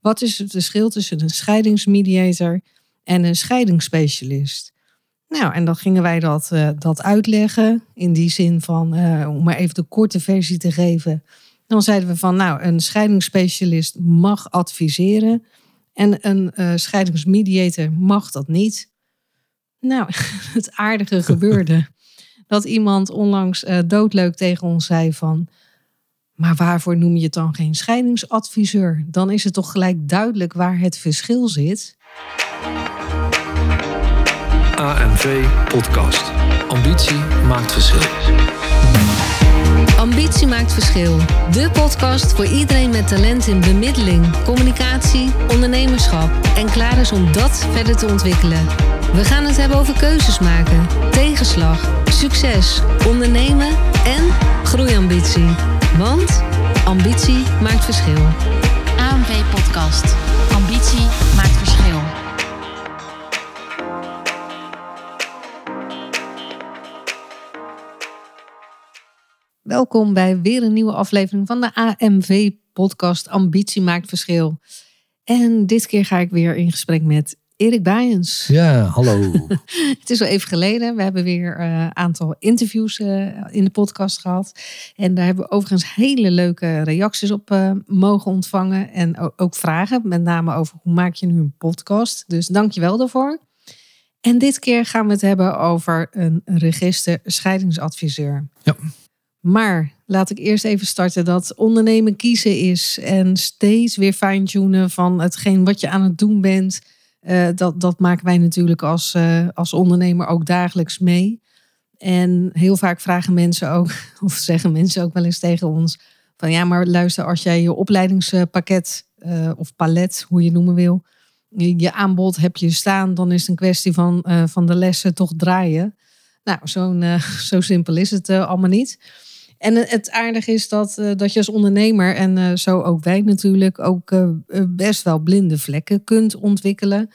Wat is het verschil tussen een scheidingsmediator en een scheidingsspecialist? Nou, en dan gingen wij dat, uh, dat uitleggen. In die zin van, uh, om maar even de korte versie te geven. Dan zeiden we van, nou, een scheidingsspecialist mag adviseren. En een uh, scheidingsmediator mag dat niet. Nou, het aardige gebeurde. dat iemand onlangs doodleuk tegen ons zei van... Maar waarvoor noem je het dan geen scheidingsadviseur? Dan is het toch gelijk duidelijk waar het verschil zit. AMV Podcast. Ambitie maakt verschil. Ambitie maakt verschil. De podcast voor iedereen met talent in bemiddeling, communicatie, ondernemerschap en klaar is om dat verder te ontwikkelen. We gaan het hebben over keuzes maken, tegenslag, succes, ondernemen en groeiambitie. Want ambitie maakt verschil. AMV Podcast. Ambitie maakt verschil. Welkom bij weer een nieuwe aflevering van de AMV Podcast Ambitie maakt verschil. En dit keer ga ik weer in gesprek met Erik Bijens. Ja, hallo. het is wel even geleden. We hebben weer een uh, aantal interviews uh, in de podcast gehad. En daar hebben we overigens hele leuke reacties op uh, mogen ontvangen. En ook vragen, met name over hoe maak je nu een podcast. Dus dank je wel daarvoor. En dit keer gaan we het hebben over een register scheidingsadviseur. Ja. Maar laat ik eerst even starten dat ondernemen kiezen is. En steeds weer fine-tunen van hetgeen wat je aan het doen bent uh, dat, dat maken wij natuurlijk als, uh, als ondernemer ook dagelijks mee. En heel vaak vragen mensen ook, of zeggen mensen ook wel eens tegen ons: van ja, maar luister, als jij je opleidingspakket uh, of palet, hoe je noemen wil, je aanbod heb je staan, dan is het een kwestie van, van de lessen toch draaien. Nou, zo'n, zo simpel is het allemaal niet. En het aardige is dat, dat je als ondernemer, en zo ook wij natuurlijk, ook best wel blinde vlekken kunt ontwikkelen.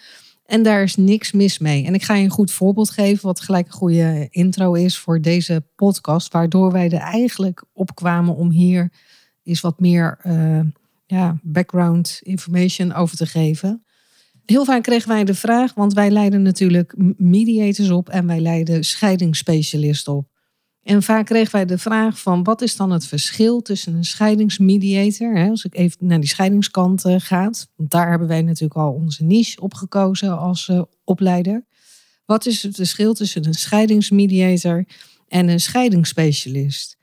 En daar is niks mis mee. En ik ga je een goed voorbeeld geven, wat gelijk een goede intro is voor deze podcast, waardoor wij er eigenlijk op kwamen om hier eens wat meer ja, background information over te geven. Heel vaak kregen wij de vraag, want wij leiden natuurlijk mediators op en wij leiden scheidingsspecialisten op. En vaak kregen wij de vraag van wat is dan het verschil tussen een scheidingsmediator, hè, als ik even naar die scheidingskant uh, ga, want daar hebben wij natuurlijk al onze niche op gekozen als uh, opleider. Wat is het verschil tussen een scheidingsmediator en een scheidingsspecialist?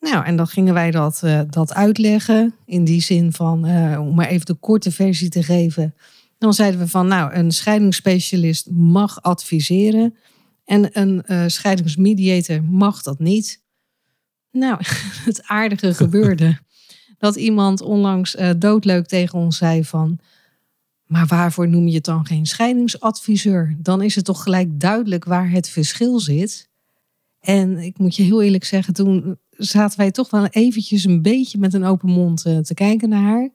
Nou, en dan gingen wij dat, uh, dat uitleggen in die zin van, om maar even de korte versie te geven. Dan zeiden we van, nou, een scheidingsspecialist mag adviseren en een uh, scheidingsmediator mag dat niet. Nou, het aardige gebeurde. dat iemand onlangs uh, doodleuk tegen ons zei van... Maar waarvoor noem je het dan geen scheidingsadviseur? Dan is het toch gelijk duidelijk waar het verschil zit. En ik moet je heel eerlijk zeggen, toen zaten wij toch wel eventjes een beetje met een open mond uh, te kijken naar haar.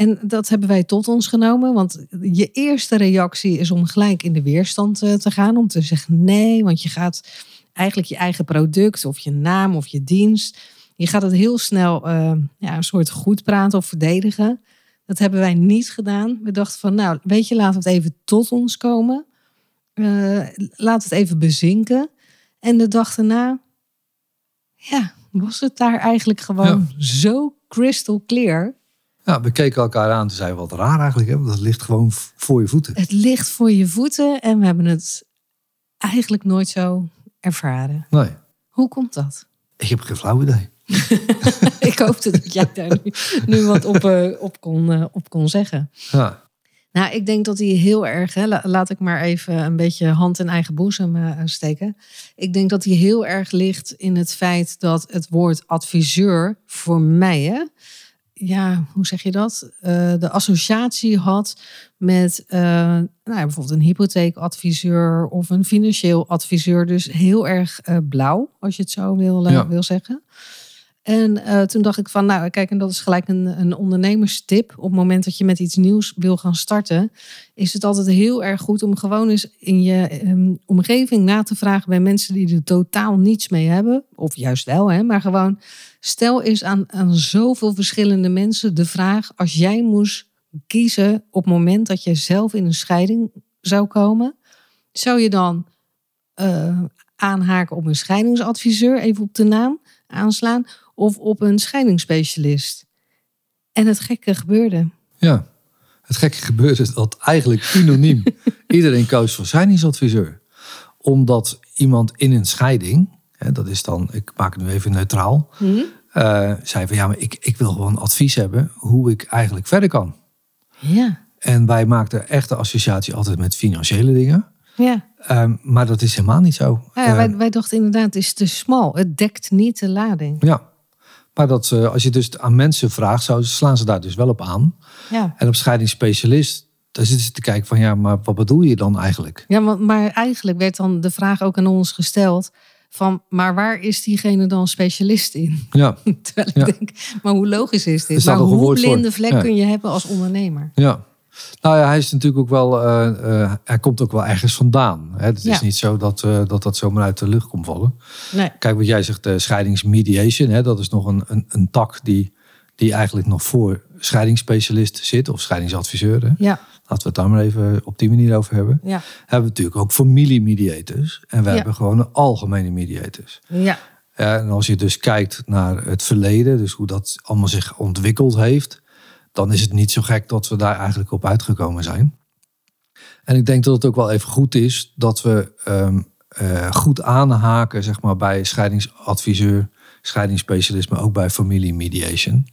En dat hebben wij tot ons genomen, want je eerste reactie is om gelijk in de weerstand eh, te gaan, om te zeggen nee, want je gaat eigenlijk je eigen product of je naam of je dienst, je gaat het heel snel uh, ja, een soort goed praten of verdedigen. Dat hebben wij niet gedaan. We dachten van, nou, weet je, laat het even tot ons komen. Uh, laat het even bezinken. En de dag daarna, ja, was het daar eigenlijk gewoon ja. zo crystal clear ja, we keken elkaar aan. Toen zeiden wat raar eigenlijk. Hè? Want het ligt gewoon voor je voeten. Het ligt voor je voeten. En we hebben het eigenlijk nooit zo ervaren. Nee. Hoe komt dat? Ik heb geen flauw idee. ik hoopte dat jij daar nu, nu wat op, uh, op, kon, uh, op kon zeggen. Ja. Nou, ik denk dat hij heel erg, hè, laat ik maar even een beetje hand in eigen boezem uh, steken. Ik denk dat hij heel erg ligt in het feit dat het woord adviseur voor mij, hè, ja, hoe zeg je dat? Uh, de associatie had met uh, nou ja, bijvoorbeeld een hypotheekadviseur of een financieel adviseur. Dus heel erg uh, blauw, als je het zo wil, ja. wil zeggen. En toen dacht ik van, nou kijk, en dat is gelijk een, een ondernemerstip. Op het moment dat je met iets nieuws wil gaan starten, is het altijd heel erg goed om gewoon eens in je um, omgeving na te vragen bij mensen die er totaal niets mee hebben. Of juist wel, hè, maar gewoon Stel eens aan, aan zoveel verschillende mensen de vraag: als jij moest kiezen op het moment dat je zelf in een scheiding zou komen? Zou je dan eh, aanhaken op een scheidingsadviseur, even op de naam aanslaan, of op een scheidingsspecialist? En het gekke gebeurde. Ja, het gekke gebeurde dat eigenlijk unaniem iedereen koos voor scheidingsadviseur. Omdat iemand in een scheiding, hè, dat is dan, ik maak het nu even neutraal, eh, zei van ja, maar ik, ik wil gewoon advies hebben hoe ik eigenlijk verder kan. Ja, En wij maakten echt de associatie altijd met financiële dingen. ja. Ehm, maar dat is helemaal niet zo. Nou ja wij, wij dachten inderdaad, het is te smal. Het dekt niet de lading. ja. Maar dat, eh, als je dus aan mensen vraagt, zo, slaan ze daar dus wel op aan. Ja, En op scheidingsspecialist, daar zitten ze te kijken van ja, maar wat bedoel je dan eigenlijk? ja want, maar eigenlijk werd dan de vraag ook aan ons gesteld van, maar waar is diegene dan specialist in? Ja, Terwijl ik Ja. denk, maar hoe logisch is dit? Maar hoe blinde vlek Ja. kun je hebben als ondernemer? ja. Nou ja, hij is natuurlijk ook wel, eh, eh, hij komt ook wel ergens vandaan. Hè? Het is niet zo dat, eh, dat dat zomaar uit de lucht komt vallen. Nee. Kijk, wat jij zegt, de scheidingsmediation, hè, dat is nog een, een, een tak die, die eigenlijk nog voor scheidingsspecialist zit of scheidingsadviseur. Hè? Ja, Laten we het daar maar even op die manier over hebben. ja, Hebben we natuurlijk ook familiemediators en we Ja. hebben gewoon een algemene mediators. Ja, en als je dus kijkt naar het verleden, dus hoe dat allemaal zich ontwikkeld heeft, dan is het niet zo gek dat we daar eigenlijk op uitgekomen zijn. En ik denk dat het ook wel even goed is dat we ehm, eh, goed aanhaken zeg maar, bij scheidingsadviseur, scheidingsspecialist, maar ook bij familiemediation.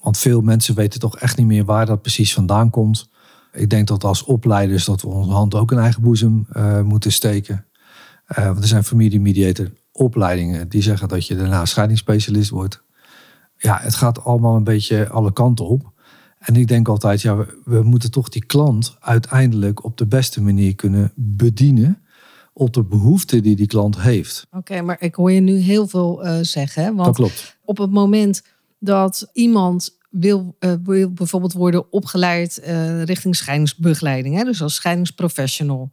Want veel mensen weten toch echt niet meer waar dat precies vandaan komt. Ik denk dat als opleiders dat we onze hand ook in eigen boezem eh, moeten steken. Eh, want er zijn familiemediator opleidingen die zeggen dat je daarna scheidingsspecialist wordt. Ja, het gaat allemaal een beetje alle kanten op. En ik denk altijd, ja, we, we moeten toch die klant uiteindelijk op de beste manier kunnen bedienen. Op de behoeften die die klant heeft. Oké, maar ik hoor je nu heel veel eh, zeggen. hè, Want Dat klopt. op het moment dat iemand wil, eh, wil bijvoorbeeld worden opgeleid eh, richting scheidingsbegeleiding, hè, dus als scheidingsprofessional.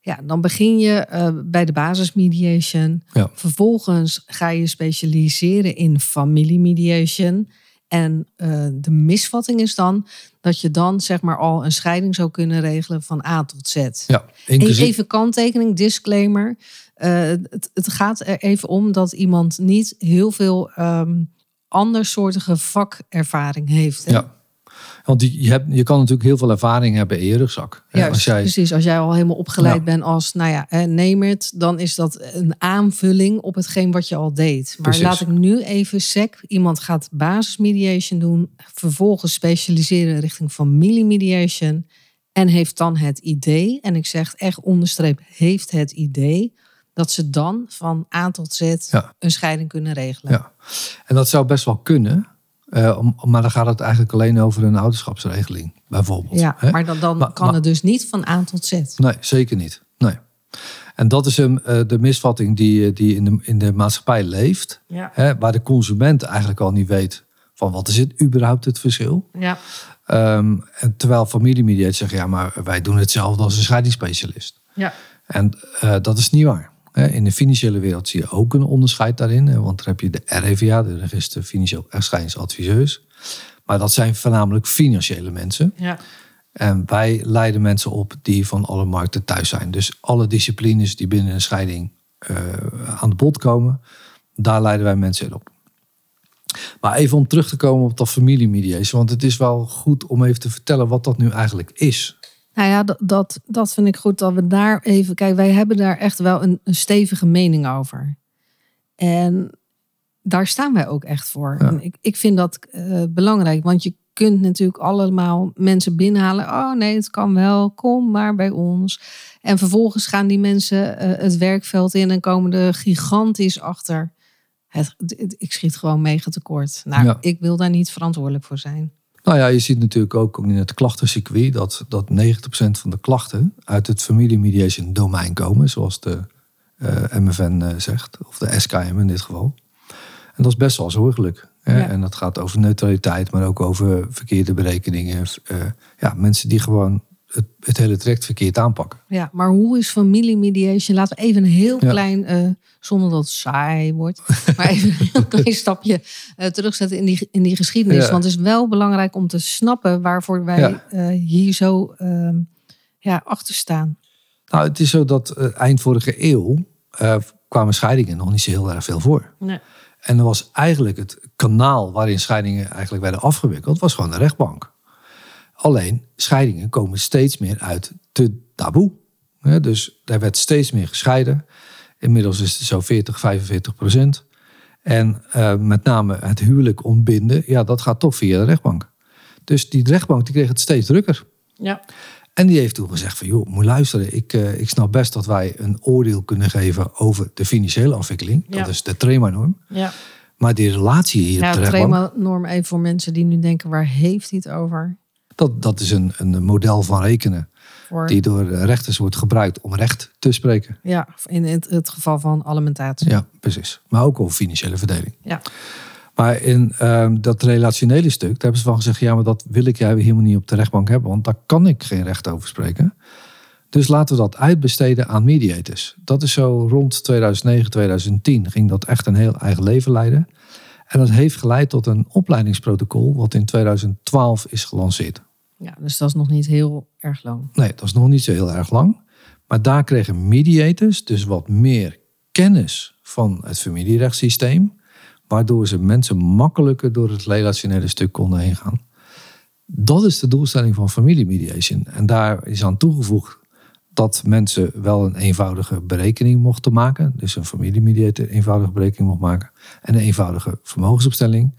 Ja, dan begin je bij de basismediation. Ja. Vervolgens ga je specialiseren in familiemediation. En eh, de misvatting is dan dat je dan zeg maar al een scheiding zou kunnen regelen van A tot Z. Ja, E- inclusief. Even kanttekening, disclaimer. Eh, het, het gaat er even om dat iemand niet heel veel ehm andersoortige vakervaring heeft. hè? Ja. Want die, je, hebt, je kan natuurlijk heel veel ervaring hebben in je rugzak. Juist, als jij, precies. Als jij al helemaal opgeleid Ja. bent als, nou ja, neem het, dan is dat een aanvulling op hetgeen wat je al deed. Maar Precies. laat ik nu even sec. Iemand gaat basismediation doen, vervolgens specialiseren richting familiemediation en heeft dan het idee, en ik zeg echt onderstreep, heeft het idee dat ze dan van A tot Z Ja. een scheiding kunnen regelen. Ja. En dat zou best wel kunnen. Eh, maar dan gaat het eigenlijk alleen over een ouderschapsregeling, bijvoorbeeld. Ja, hè? maar dan, dan Maar- kan maar- het dus niet van A tot Z. Nee, zeker niet. Nee. En dat is hem, eh, de misvatting die, eh, die in, de, in de maatschappij leeft. Ja. Hè, waar de consument eigenlijk al niet weet van wat is het überhaupt het verschil. Ja. Ehm, en terwijl familiemediators zeggen, ja, maar wij doen hetzelfde als een scheidingsspecialist. Ja. En dat is niet waar. In de financiële wereld zie je ook een onderscheid daarin. Want daar heb je de REVA, de Register Financieel Echtscheidingsadviseurs. Maar dat zijn voornamelijk financiële mensen. Ja. En wij leiden mensen op die van alle markten thuis zijn. Dus alle disciplines die binnen een scheiding eh, aan de bod komen, daar leiden wij mensen in op. Maar even om terug te komen op dat familiemediation, want het is wel goed om even te vertellen wat dat nu eigenlijk is. Nou ja, dat, dat, dat vind ik goed dat we daar even. Kijk, wij hebben daar echt wel een, een stevige mening over. En daar staan wij ook echt voor. Ja. Ik, ik vind dat eh, belangrijk, want je kunt natuurlijk allemaal mensen binnenhalen. Oh nee, het kan wel, kom maar bij ons. En vervolgens gaan die mensen eh, het werkveld in en komen er gigantisch achter. Het, het- ik schiet gewoon mega tekort. Nou, Ja. ik wil daar niet verantwoordelijk voor zijn. Nou ja, je ziet natuurlijk ook in het klachtencircuit dat, dat 90% van de klachten uit het familiemediation domein komen, zoals de eh, MFN eh, zegt, of de SKM in dit geval. En dat is best wel zorgelijk. Hè? Ja. En dat gaat over neutraliteit, maar ook over verkeerde berekeningen. Eh, ja, mensen die gewoon het, het hele traject verkeerd aanpakken. Ja, maar hoe is familiemediation? Laten we even een heel Ja. klein, eh, zonder dat het saai wordt, maar even een heel klein stapje eh, terugzetten in die, in die geschiedenis. Ja. Want het is wel belangrijk om te snappen waarvoor wij Ja. eh, hier zo ehm, ja, achter staan. Nou, het is zo dat eind vorige eeuw kwamen scheidingen nog niet zo heel erg veel voor. Nee. En er was eigenlijk het kanaal waarin scheidingen eigenlijk werden afgewikkeld, was gewoon de rechtbank. Alleen, scheidingen komen steeds meer uit te taboe. Dus er werd steeds meer gescheiden. Inmiddels is het zo 40, 45 procent. En eh, met name het huwelijk ontbinden, ja, dat gaat toch via de rechtbank. Dus die rechtbank die kreeg het steeds drukker. Ja. En die heeft toen gezegd van, joh, moet luisteren. Ik, eh, ik snap best dat wij een oordeel kunnen geven over de financiële afwikkeling. Ja. Dat is de TREMA-norm. ja. Maar die relatie hier Ja, de het rechtbank, norm even voor mensen die nu denken, waar heeft hij het over? Dat, dat is een, een model van rekenen. Voor, Die door rechters wordt gebruikt om recht te spreken. Ja, in het, het geval van alimentatie. Ja, precies. Maar ook over financiële verdeling. Ja. Maar in ehm, dat relationele stuk, daar hebben ze van gezegd... ja, maar dat wil ik jij helemaal niet op de rechtbank hebben... want daar kan ik geen recht over spreken. Dus laten we dat uitbesteden aan mediators. Dat is zo rond 2009, 2010 ging dat echt een heel eigen leven leiden. En dat heeft geleid tot een opleidingsprotocol... wat in 2012 is gelanceerd. Ja, dus dat is nog niet heel erg lang. Nee, dat is nog niet zo heel erg lang. Maar daar kregen mediators dus wat meer kennis van het familierechtssysteem. Waardoor ze mensen makkelijker door het relationele stuk konden heen gaan. Dat is de doelstelling van familiemediation. En daar is aan toegevoegd dat mensen wel een eenvoudige berekening mochten maken. Dus een familiemediator een eenvoudige berekening mocht maken. En een eenvoudige vermogensopstelling.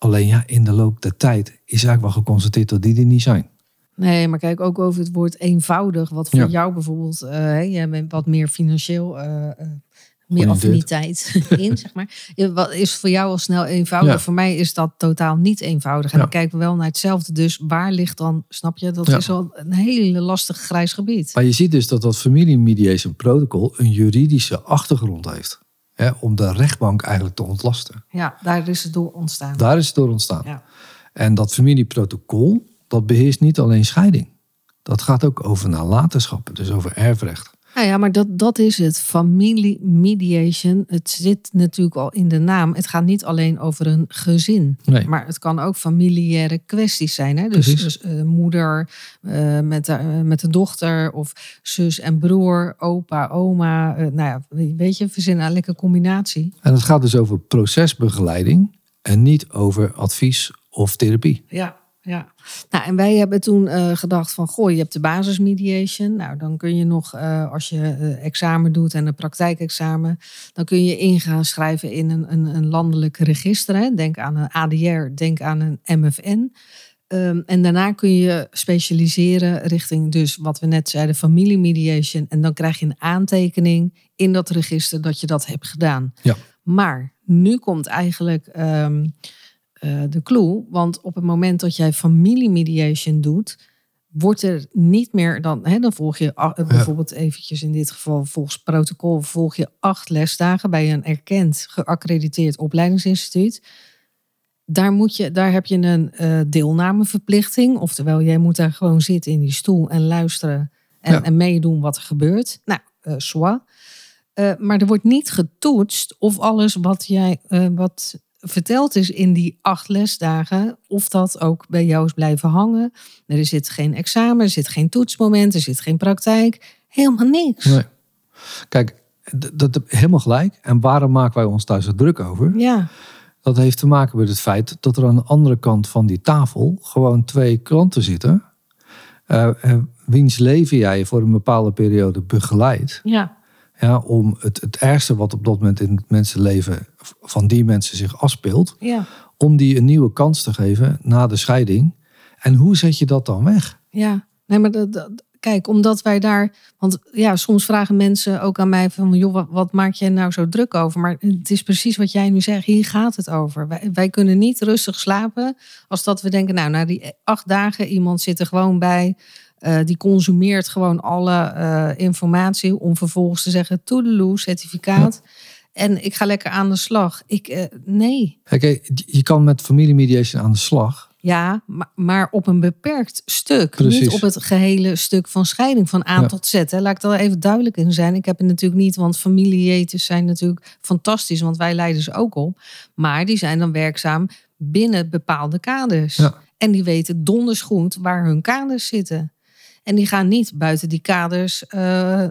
Alleen ja, in de loop der tijd is eigenlijk wel geconstateerd dat die er niet zijn. Nee, maar kijk ook over het woord eenvoudig. Wat voor Ja. jou bijvoorbeeld, hè, jij bent wat meer financieel, eh, eh, meer affiniteit in, zeg maar. Wat is voor jou al snel eenvoudig? Ja. Voor mij is dat totaal niet eenvoudig. En Ja. dan kijken we wel naar hetzelfde. Dus waar ligt dan, snap je, dat is wel een hele lastig grijs gebied. Maar je ziet dus dat dat familiemediation protocol een juridische achtergrond heeft. Hè, om de rechtbank eigenlijk te ontlasten. Ja, daar is het door ontstaan. Daar is het door ontstaan. Ja. En dat familieprotocol, dat beheerst niet alleen scheiding. Dat gaat ook over nalatenschap, dus over erfrecht. Nou ja, maar dat, dat is het. Familie mediation. Het zit natuurlijk al in de naam. Het gaat niet alleen over een gezin. Nee. Maar het kan ook familiaire kwesties zijn. Hè? Dus, dus eh, moeder eh, met, de, eh, met de dochter. Of zus en broer. Opa, oma. nou ja, weet je, verzin een lekker combinatie. En het gaat dus over procesbegeleiding en niet over advies of therapie. Ja, ja. Nou, en wij hebben toen eh, gedacht van, goh, je hebt de basismediation. Nou, dan kun je nog, eh, als je eh, examen doet en een praktijkexamen, dan kun je in gaan schrijven in een, een, een landelijk register. Hè. Denk aan een ADR, denk aan een MFN. Ehm, en daarna kun je specialiseren richting dus wat we net zeiden, familiemediation. En dan krijg je een aantekening in dat register dat je dat hebt gedaan. Ja. Maar nu komt eigenlijk ehm, eh, de clue. Want op het moment dat jij familiemediation doet, wordt er niet meer dan, hè, dan volg je bijvoorbeeld eventjes in dit geval volgens protocol, volg je acht lesdagen bij een erkend geaccrediteerd opleidingsinstituut. Daar, moet je, daar heb je een eh, deelnameverplichting. Oftewel, jij moet daar gewoon zitten in die stoel en luisteren en, Ja. en meedoen wat er gebeurt. Nou, eh soit. Maar er wordt niet getoetst of alles wat jij wat verteld is in die acht lesdagen, of dat ook bij jou is blijven hangen. Er zit geen examen, er zit geen toetsmoment, er zit geen praktijk. Helemaal niks. Nee. Kijk, dat heb helemaal gelijk. En waarom maken wij ons daar zo druk over? Ja, Dat heeft te maken met het feit dat er aan de andere kant van die tafel gewoon twee klanten zitten. eh, eh, wiens leven jij voor een bepaalde periode begeleidt. ja, Ja, om het, het ergste wat op dat moment in het mensenleven van die mensen zich afspeelt. ja, Om die een nieuwe kans te geven na de scheiding. En hoe zet je dat dan weg? ja. Nee, maar dat, dat- kijk, omdat wij daar. Want ja, soms vragen mensen ook aan mij van, joh, wat, wat maak jij nou zo druk over? Maar het is precies wat jij nu zegt. Hier gaat het over. Wij, wij kunnen niet rustig slapen als dat we denken, nou, na die acht dagen iemand zit er gewoon bij. eh, die consumeert gewoon alle eh, informatie om vervolgens te zeggen, toedeloe, certificaat. En ik ga lekker aan de slag. Ik, eh, nee. Kijk, je kan met familiemediation aan de slag. Ja, maar, maar op een beperkt stuk. Precies. Niet op het gehele stuk van scheiding van A Ja. tot Z. Hè. Laat ik daar even duidelijk in zijn. Ik heb het natuurlijk niet, want familieeters zijn natuurlijk fantastisch, want wij leiden ze ook op. Maar die zijn dan werkzaam binnen bepaalde kaders. Ja. En die weten donders goed waar hun kaders zitten. En die gaan niet buiten die kaders, eh,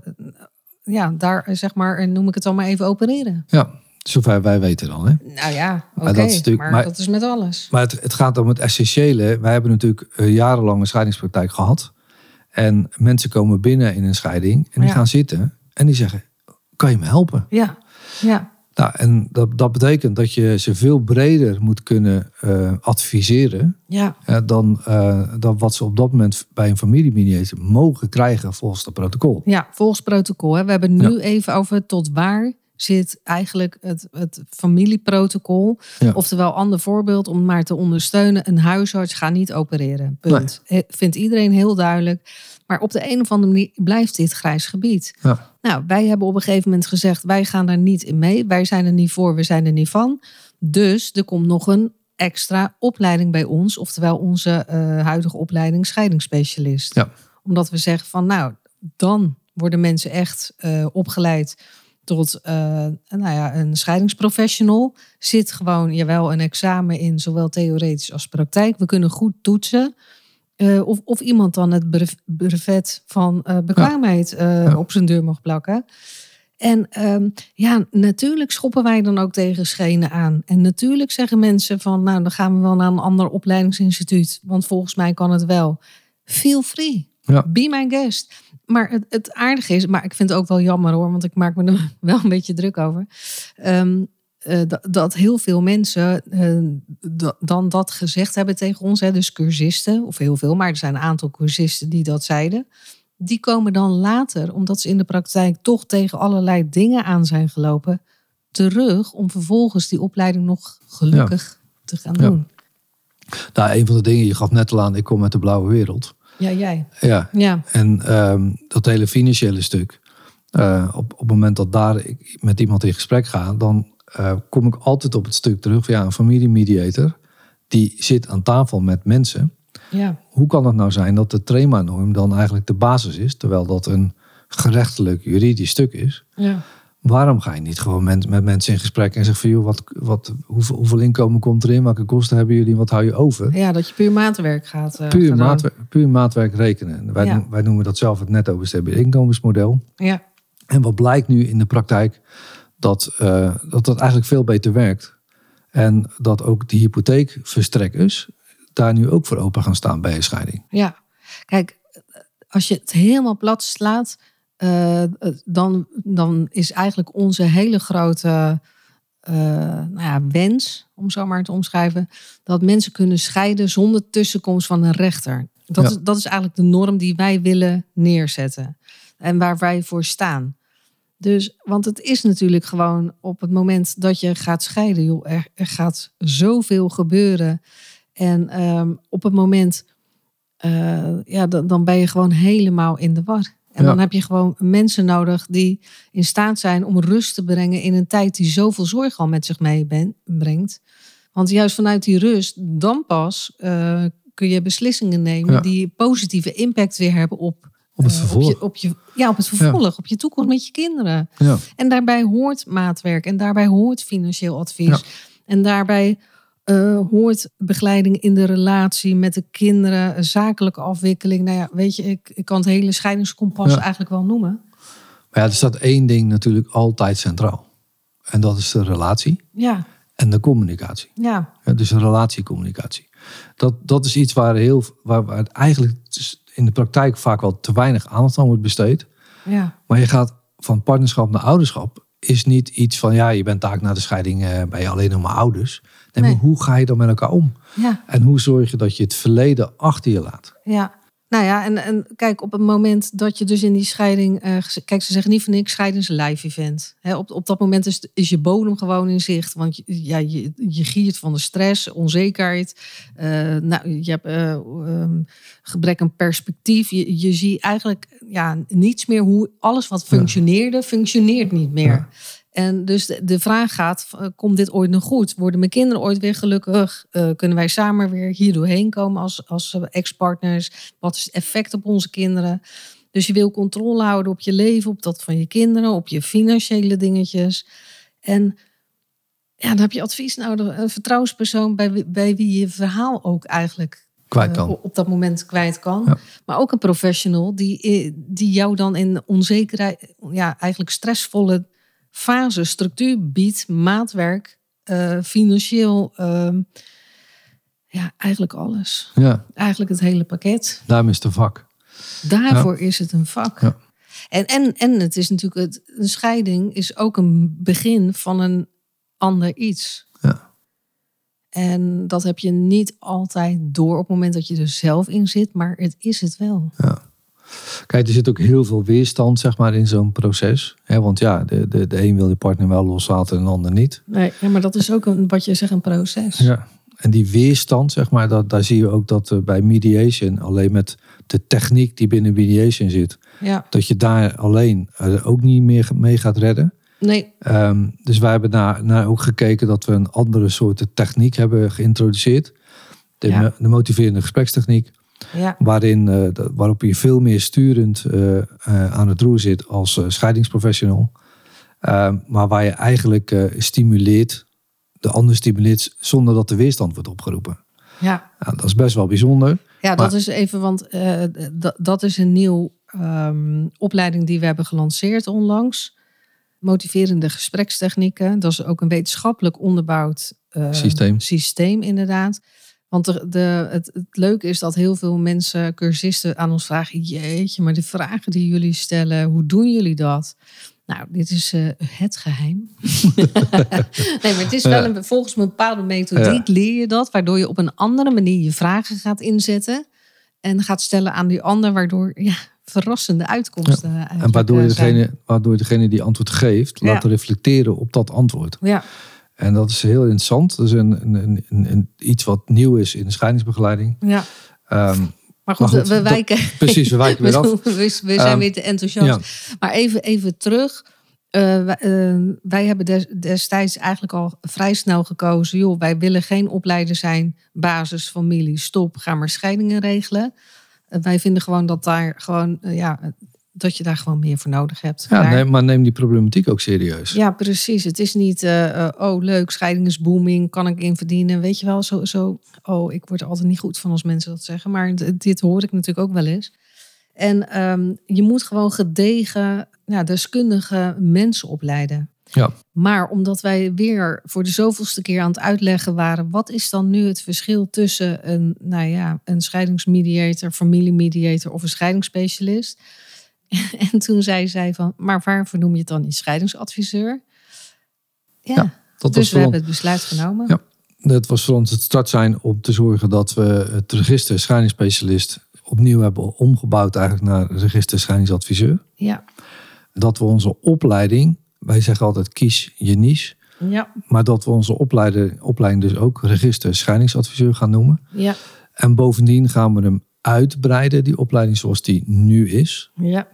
ja, daar eh, zeg maar, noem ik het dan maar even opereren. Ja, zover wij weten dan. Hè? Nou ja, oké, Maar dat is natuurlijk- maar, maar- dat is met alles. Maar het, het gaat om het essentiële. Wij hebben natuurlijk eh, jarenlang een scheidingspraktijk gehad. En mensen komen binnen in een scheiding en die Ja. gaan zitten en die zeggen: Kan je me helpen? Ja, ja, Nou, en dat, dat betekent dat je ze veel breder moet kunnen eh, adviseren. ja, dan, eh, dan wat ze op dat moment bij een familiemediator mogen krijgen volgens het protocol. ja, volgens protocol. Hè. We hebben nu even over tot waar zit eigenlijk het, het familieprotocol. Ja. Oftewel, ander voorbeeld om maar te ondersteunen. Een huisarts gaat niet opereren. Punt. Vindt iedereen heel duidelijk. Maar op de een of andere manier blijft dit grijs gebied. Ja. Nou, wij hebben op een gegeven moment gezegd: wij gaan daar niet in mee. Wij zijn er niet voor, we zijn er niet van. Dus er komt nog een extra opleiding bij ons, oftewel onze eh, huidige opleiding scheidingsspecialist. Ja. Omdat we zeggen van nou, dan worden mensen echt eh, opgeleid tot eh, nou ja, een scheidingsprofessional. Zit gewoon jawel een examen in, zowel theoretisch als praktijk. We kunnen goed toetsen. Eh, of, of iemand dan het brevet van eh, bekwaamheid eh, Ja. op zijn deur mag plakken. En ehm, ja, natuurlijk schoppen wij dan ook tegen schenen aan. En natuurlijk zeggen mensen van, nou, dan gaan we wel naar een ander opleidingsinstituut. Want volgens mij kan het wel. Feel free. Ja. Be my guest. Maar het, het aardige is, maar ik vind het ook wel jammer hoor, want ik maak me er wel een beetje druk over. Ehm, eh, dat, heel veel mensen eh, da- dan dat gezegd hebben tegen ons. Hè, dus cursisten, of heel veel, maar er zijn een aantal cursisten die dat zeiden. Die komen dan later, omdat ze in de praktijk toch tegen allerlei dingen aan zijn gelopen, terug om vervolgens die opleiding nog gelukkig te gaan Ja. doen. Nou, een van de dingen, je gaf net al aan, ik kom uit de blauwe wereld. Ja, jij. Ja, Ja, En ehm, dat hele financiële stuk. eh, op, op het moment dat daar ik met iemand in gesprek ga, dan eh, kom ik altijd op het stuk terug van ja, een familiemediator. Die zit aan tafel met mensen. ja, Hoe kan het nou zijn dat de trema-norm dan eigenlijk de basis is, terwijl dat een gerechtelijk juridisch stuk is? ja. Waarom ga je niet gewoon met, met mensen in gesprek en zeggen van joh, wat, wat, hoeveel, hoeveel inkomen komt erin? Welke kosten hebben jullie? Wat hou je over? Ja, dat je puur maatwerk gaat. eh, Puur, maatwerk, puur maatwerk rekenen. Wij, Ja. noem- wij noemen dat zelf het netto bestedbaar inkomensmodel. Ja, En wat blijkt nu in de praktijk? Dat, eh, dat dat eigenlijk veel beter werkt. En dat ook de hypotheekverstrekkers daar nu ook voor open gaan staan bij een scheiding. ja. Kijk, als je het helemaal plat slaat, eh, dan, dan is eigenlijk onze hele grote eh, nou ja, wens, om zo maar te omschrijven, dat mensen kunnen scheiden zonder tussenkomst van een rechter. Dat, Ja. is, dat is eigenlijk de norm die wij willen neerzetten en waar wij voor staan. Dus, want het is natuurlijk gewoon op het moment dat je gaat scheiden, joh, er, er gaat zoveel gebeuren. En ehm, op het moment, eh, ja, dan, dan ben je gewoon helemaal in de war. En Ja. dan heb je gewoon mensen nodig die in staat zijn om rust te brengen in een tijd die zoveel zorg al met zich meebrengt. Want juist vanuit die rust, dan pas eh, kun je beslissingen nemen Ja. die positieve impact weer hebben op, Op het eh, vervolg. Op je, op je, ja, op het vervolg, op je toekomst met je kinderen. Ja. En daarbij hoort maatwerk en daarbij hoort financieel advies. Ja. En daarbij eh, hoort begeleiding in de relatie met de kinderen, zakelijke afwikkeling. Nou ja, weet je, ik, ik kan het hele scheidingskompas eigenlijk wel noemen. Maar ja, er staat één ding natuurlijk altijd centraal. En dat is de relatie Ja, en de communicatie. ja, dus relatiecommunicatie. Dat, dat is iets waar, heel, waar, waar eigenlijk in de praktijk vaak wel te weinig aandacht aan wordt besteed. ja, Maar je gaat van partnerschap naar ouderschap. Is niet iets van ja, je bent taak na de scheiding eh, ben je alleen nog maar ouders. Nee, Nee. maar hoe ga je dan met elkaar om? ja. En hoe zorg je dat je het verleden achter je laat? Ja, nou ja, en, en kijk, op het moment dat je dus in die scheiding. eh, kijk, ze zeggen niet van niks, scheiding is een live event. Op, op dat moment is, is je bodem gewoon in zicht. Want je, ja, je, je giert van de stress, onzekerheid. eh, nou, je hebt eh, ehm, gebrek aan perspectief. Je, je ziet eigenlijk ja, niets meer hoe alles wat functioneerde, functioneert niet meer. En dus de, vraag gaat, eh, komt dit ooit nog goed? Worden mijn kinderen ooit weer gelukkig? Eh, kunnen wij samen weer hier doorheen komen als, als eh, ex-partners? Wat is het effect op onze kinderen? Dus je wil controle houden op je leven, op dat van je kinderen, op je financiële dingetjes. En ja, dan heb je advies nodig. Een vertrouwenspersoon bij, wie- bij wie je verhaal ook eigenlijk Kwijt kan. op dat moment kwijt kan. Ja. Maar ook een professional die, die jou dan in onzekerheid, ja, eigenlijk stressvolle fase, structuur biedt, maatwerk, eh, financieel, ehm, ja, eigenlijk alles. Ja, Eigenlijk het hele pakket. daarom is het een vak. Daarvoor is het een vak. Ja. En, en, en het is natuurlijk, het, een scheiding is ook een begin van een ander iets. Ja. En dat heb je niet altijd door op het moment dat je er zelf in zit, maar het is het wel. Kijk, er zit ook heel veel weerstand zeg maar, in zo'n proces. Hè, want ja, de, de, de een wil de partner wel loslaten en de ander niet. Nee, ja, maar dat is ook een, wat je zegt, een proces. Ja. En die weerstand, zeg maar, dat, daar zie je ook dat eh, bij mediation, alleen met de techniek die binnen mediation zit, Ja. dat je daar alleen eh, ook niet meer mee gaat redden. Nee, Ehm, dus wij hebben naar, naar ook gekeken dat we een andere soort techniek hebben geïntroduceerd. De, Ja. de motiverende gesprekstechniek. Ja, Waarin, eh, waarop je veel meer sturend eh, eh, aan het roer zit als scheidingsprofessional. Ehm, maar waar je eigenlijk stimuleert, de ander stimuleert zonder dat de weerstand wordt opgeroepen. ja. Ja, dat is best wel bijzonder. Ja, dat is even, want dat, is een nieuw ehm, opleiding die we hebben gelanceerd onlangs. Motiverende gesprekstechnieken. Dat is ook een wetenschappelijk onderbouwd eh, Systeem. systeem, inderdaad. Want de, de, het, het leuke is dat heel veel mensen, cursisten, aan ons vragen: Jeetje, maar de vragen die jullie stellen, hoe doen jullie dat? Nou, dit is eh, het geheim. nee, maar het is wel Ja. een, volgens een bepaalde methodiek leer je dat, waardoor je op een andere manier je vragen gaat inzetten en gaat stellen aan die ander, waardoor ja, verrassende uitkomsten. eigenlijk, En waardoor, je eh, degene, waardoor degene die antwoord geeft, Ja. laat reflecteren op dat antwoord. Ja, En dat is heel interessant. Dat is een, een, een, iets wat nieuw is in de scheidingsbegeleiding. ja. Ehm, Maar goed, Maar goed, we, dat- wijken. precies, we wijken weer af. We, we zijn Ehm, weer te enthousiast. Maar even, even terug. Eh, wij, eh, wij hebben des- destijds eigenlijk al vrij snel gekozen. Joh, wij willen geen opleider zijn, basis, familie, stop, ga maar scheidingen regelen. Eh, wij vinden gewoon dat daar gewoon, eh, ja, dat je daar gewoon meer voor nodig hebt. Ja, Daar- maar neem die problematiek ook serieus. ja, precies. Het is niet, eh, eh, oh leuk, scheiding is booming, kan ik in verdienen. Weet je wel, zo, zo, oh, ik word er altijd niet goed van als mensen dat zeggen. Maar dit hoor ik natuurlijk ook wel eens. En ehm, je moet gewoon gedegen, ja, deskundige mensen opleiden. Ja. Maar omdat wij weer voor de zoveelste keer aan het uitleggen waren, wat is dan nu het verschil tussen een, nou ja, een scheidingsmediator, familiemediator of een scheidingsspecialist? En toen zei zij van, maar waarvoor noem je het dan niet scheidingsadviseur? Ja, Ja, Dat was dus we hebben het besluit genomen. Ja. dat was voor ons het start zijn om te zorgen dat we het register scheidingsspecialist opnieuw hebben omgebouwd eigenlijk naar register scheidingsadviseur. Ja, Dat we onze opleiding, wij zeggen altijd kies je niche, ja, maar dat we onze opleiding, opleiding dus ook register scheidingsadviseur gaan noemen. ja, En bovendien gaan we hem uitbreiden, die opleiding zoals die nu is. ja.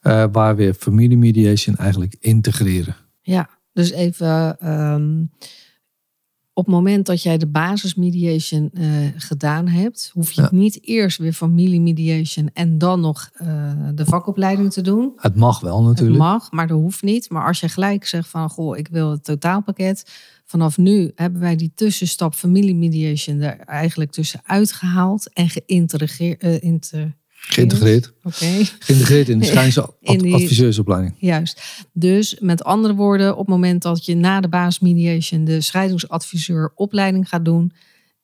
eh, waar we familiemediation eigenlijk integreren. Ja, dus even ehm, op het moment dat jij de basismediation eh gedaan hebt, hoef je Ja. niet eerst weer familiemediation en dan nog eh, de vakopleiding te doen. Het mag wel Het natuurlijk. mag, maar dat hoeft niet. Maar als je gelijk zegt van, goh, ik wil het totaalpakket. Vanaf nu hebben wij die tussenstap familiemediation er eigenlijk tussen uitgehaald en geïntegreerd. eh, inter- Geïntegreerd. Oké. Geïntegreerd in de die- schijnsadviseursopleiding. Juist. Dus met andere woorden, op het moment dat je na de basismediation de scheidingsadviseur opleiding gaat doen,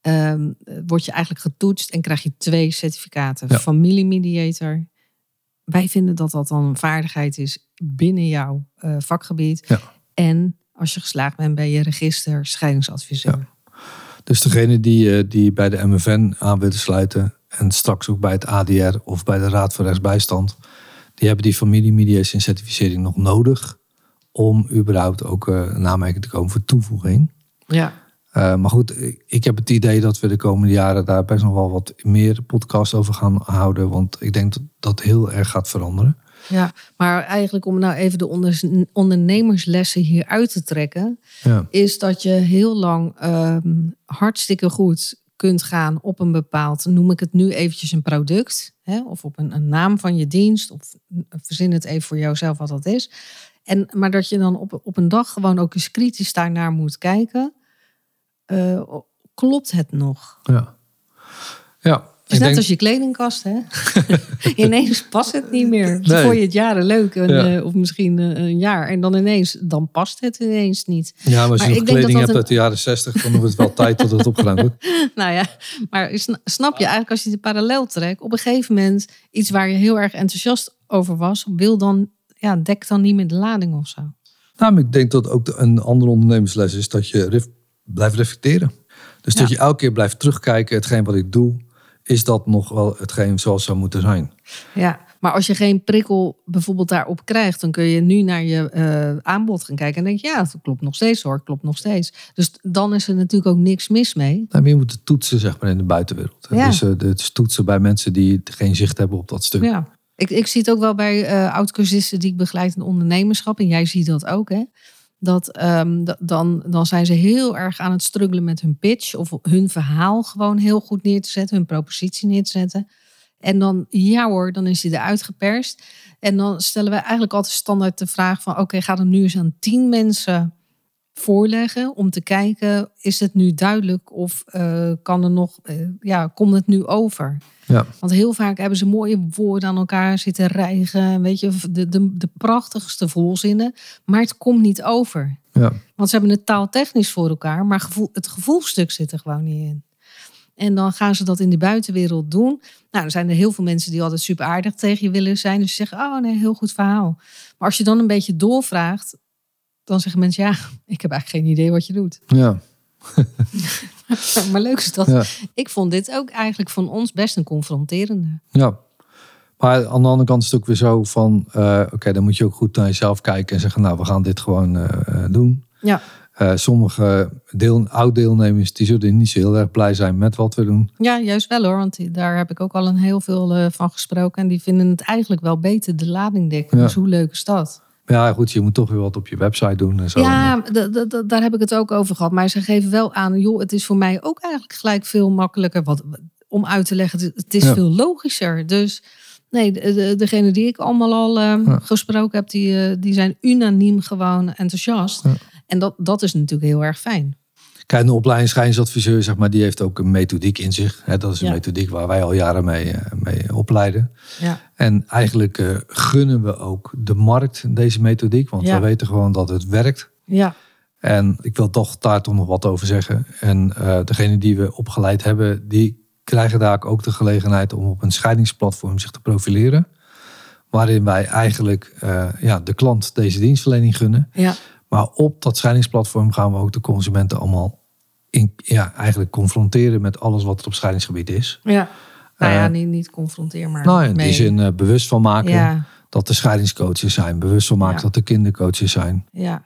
ehm, word je eigenlijk getoetst en krijg je twee certificaten. Ja. Familiemediator. Wij vinden dat dat dan een vaardigheid is binnen jouw eh, vakgebied. Ja. En als je geslaagd bent, ben je register scheidingsadviseur. Dus degene die, eh, die bij de MFN aan willen sluiten en straks ook bij het ADR of bij de Raad voor Rechtsbijstand, die hebben die familiemediation certificering nog nodig om überhaupt ook eh, een aanmerking te komen voor toevoeging. Ja. Eh, maar goed, ik- ik heb het idee dat we de komende jaren daar best nog wel wat meer podcasts over gaan houden. Want ik denk dat dat heel erg gaat veranderen. Ja, maar eigenlijk om nou even de ondernemerslessen hier uit te trekken, Ja, is dat je heel lang ehm, hartstikke goed kunt gaan op een bepaald, noem ik het nu eventjes een product, hè, of op een, een naam van je dienst, of verzin het even voor jouzelf wat dat is. En, maar dat je dan op, op een dag gewoon ook eens kritisch daarnaar moet kijken. Eh, klopt het nog? ja. ja is net denk- als je kledingkast, hè? ineens past het niet meer. Nee. Voor je het jaren leuk, en, Ja. eh, of misschien eh, een jaar. En dan ineens, dan past het ineens niet. ja, maar als je nog dat kleding dat hebt een- uit de jaren 60, dan wordt het wel tijd dat het opgeruimd wordt. Nou ja, maar sna- snap je eigenlijk als je de parallel trekt, op een gegeven moment iets waar je heel erg enthousiast over was, wil dan, ja, dek dan niet meer de lading of zo. Nou, ik denk dat ook een andere ondernemersles is dat je ref- blijft reflecteren. Dus dat je elke keer blijft terugkijken, hetgeen wat ik doe, is dat nog wel hetgeen zoals zou moeten zijn. Ja, maar als je geen prikkel bijvoorbeeld daarop krijgt, dan kun je nu naar je eh, aanbod gaan kijken en denk je, ja, het klopt nog steeds hoor, klopt nog steeds. Dus dan is er natuurlijk ook niks mis mee. Nou, je moet het toetsen zeg maar, in de buitenwereld. Ja. Dus eh, het is toetsen bij mensen die geen zicht hebben op dat stuk. Ja. Ik, ik zie het ook wel bij eh oud-cursisten die ik begeleid in ondernemerschap. En jij ziet dat ook, hè? Dat ehm, da- dan, dan zijn ze heel erg aan het struggelen met hun pitch. Of hun verhaal gewoon heel goed neer te zetten. Hun propositie neer te zetten. En dan, ja hoor, dan is hij eruit geperst. En dan stellen we eigenlijk altijd standaard de vraag van... Oké, ga hem nu eens aan tien mensen voorleggen om te kijken... is het nu duidelijk of eh, kan er nog, eh, ja, komt het nu over? Ja. Want heel vaak hebben ze mooie woorden aan elkaar zitten rijgen. Weet je, de, de, de prachtigste volzinnen. Maar het komt niet over. Ja. Want ze hebben het taaltechnisch voor elkaar. Maar gevoel, het gevoelstuk zit er gewoon niet in. En dan gaan ze dat in de buitenwereld doen. Nou, er zijn er heel veel mensen die altijd super aardig tegen je willen zijn. Dus ze zeggen, oh nee, heel goed verhaal. Maar als je dan een beetje doorvraagt. Dan zeggen mensen, ja, ik heb eigenlijk geen idee wat je doet. Ja. Maar leuk is dat. Ja. Ik vond dit ook eigenlijk van ons best een confronterende. ja. Maar aan de andere kant is het ook weer zo van... eh, oké, dan moet je ook goed naar jezelf kijken en zeggen... nou, we gaan dit gewoon eh, eh, doen. Ja. Eh, sommige deel, oud-deelnemers die zullen niet zo heel erg blij zijn met wat we doen. Ja, juist wel hoor. Want die- daar heb ik ook al een heel veel van gesproken. En die vinden het eigenlijk wel beter de lading dekken. Ja. Dus hoe leuk is dat? Ja, goed, je moet toch weer wat op je website doen en zo. Ja, daar heb ik het ook over gehad. Maar ze geven wel aan, joh, het is voor mij ook eigenlijk gelijk veel makkelijker. Wat, om uit te leggen, het- is Ja. veel logischer. Dus nee, de, de- degene die ik allemaal al eh, Ja. gesproken heb, die, eh, die zijn unaniem gewoon enthousiast. Ja. En dat, dat is natuurlijk heel erg fijn. Kijk, een zeg maar, die heeft ook een methodiek in zich. Hè, dat is een Ja. methodiek waar wij al jaren mee, eh, mee opleiden. Ja. En eigenlijk eh, gunnen we ook de markt deze methodiek, want Ja. we weten gewoon dat het werkt. Ja, En ik wil toch daar toch nog wat over zeggen. En eh degene die we opgeleid hebben, die krijgen daar ook de gelegenheid om op een scheidingsplatform zich te profileren. Waarin wij eigenlijk ja, de klant deze dienstverlening gunnen. ja, Maar op dat scheidingsplatform gaan we ook de consumenten allemaal in, ja, eigenlijk confronteren met alles wat er op scheidingsgebied is. ja. Nou ja, Eh, niet, niet confronteer maar. Nou, in die zin eh, bewust van maken Ja, dat er scheidingscoaches zijn. Bewust van maken Ja. dat er kindercoaches zijn. ja.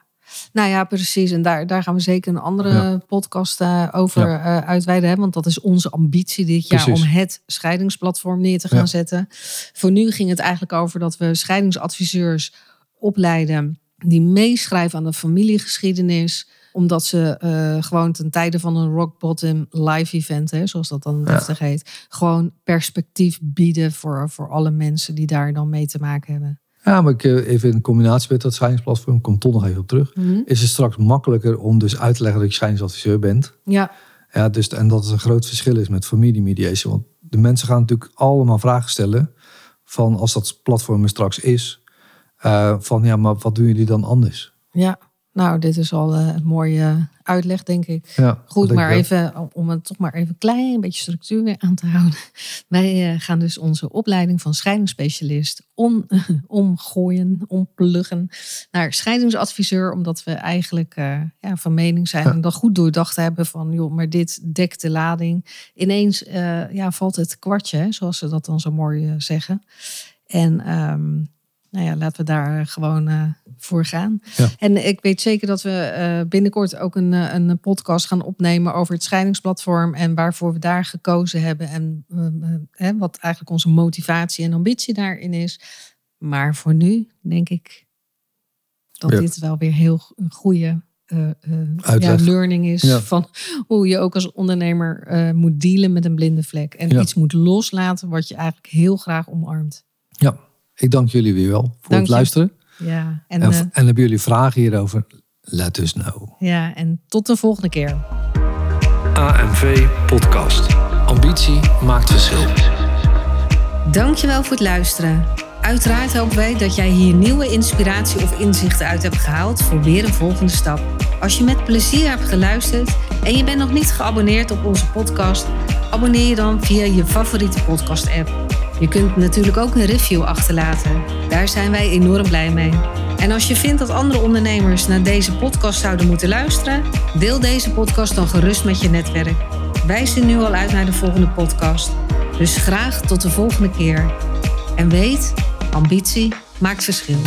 Nou ja, precies. En daar, daar gaan we zeker een andere Ja. podcast eh, over Ja. uitweiden. Hè? Want dat is onze ambitie dit jaar Precies. om het scheidingsplatform neer te gaan Ja. zetten. Voor nu ging het eigenlijk over dat we scheidingsadviseurs opleiden die meeschrijven aan de familiegeschiedenis omdat ze eh, gewoon ten tijde van een rock bottom live event, hè, zoals dat dan deftig heet, gewoon perspectief bieden voor, voor alle mensen die daar dan mee te maken hebben. Ja, maar ik, eh, even in combinatie met dat scheidingsplatform, kom toch nog even op terug. Is het straks makkelijker om dus uit te leggen dat je scheidingsadviseur bent. Ja, Ja, dus, en dat het een groot verschil is met familiemediation. Want de mensen gaan natuurlijk allemaal vragen stellen. Van als dat platform er straks is. Eh, van ja, maar wat doen jullie dan anders? ja. Nou, dit is al eh, een mooie uitleg, denk ik. Ja, Goed, maar ik even om het toch maar even een klein beetje structuur weer aan te houden. Wij eh, gaan dus onze opleiding van scheidingsspecialist om, omgooien, ompluggen naar scheidingsadviseur. Omdat we eigenlijk eh, ja, van mening zijn Ja. en dat goed doordacht hebben van, joh, maar dit dekt de lading. Ineens eh, ja, valt het kwartje, hè, zoals ze dat dan zo mooi eh, zeggen. En ehm, Nou ja, laten we daar gewoon uh, voor gaan. Ja. En ik weet zeker dat we uh, binnenkort ook een, een podcast gaan opnemen over het scheidingsplatform en waarvoor we daar gekozen hebben en uh, wat eigenlijk onze motivatie en ambitie daarin is. Maar voor nu denk ik dat Ja. dit wel weer heel een goede eh, eh, ja, learning is van hoe je ook als ondernemer eh, moet dealen met een blinde vlek en iets moet loslaten wat je eigenlijk heel graag omarmt. Ja, ik dank jullie weer wel voor Dank het je. luisteren. Ja, en, En, eh, en hebben jullie vragen hierover? Let us know. ja, en tot de volgende keer. AMV Podcast. Ambitie maakt verschil. Dankjewel voor het luisteren. Uiteraard hopen wij dat jij hier nieuwe inspiratie of inzichten uit hebt gehaald voor weer een volgende stap. Als je met plezier hebt geluisterd en je bent nog niet geabonneerd op onze podcast, abonneer je dan via je favoriete podcast-app. Je kunt natuurlijk ook een review achterlaten. Daar zijn wij enorm blij mee. En als je vindt dat andere ondernemers naar deze podcast zouden moeten luisteren, deel deze podcast dan gerust met je netwerk. Wij zien nu al uit naar de volgende podcast. Dus graag tot de volgende keer. En weet, ambitie maakt verschil.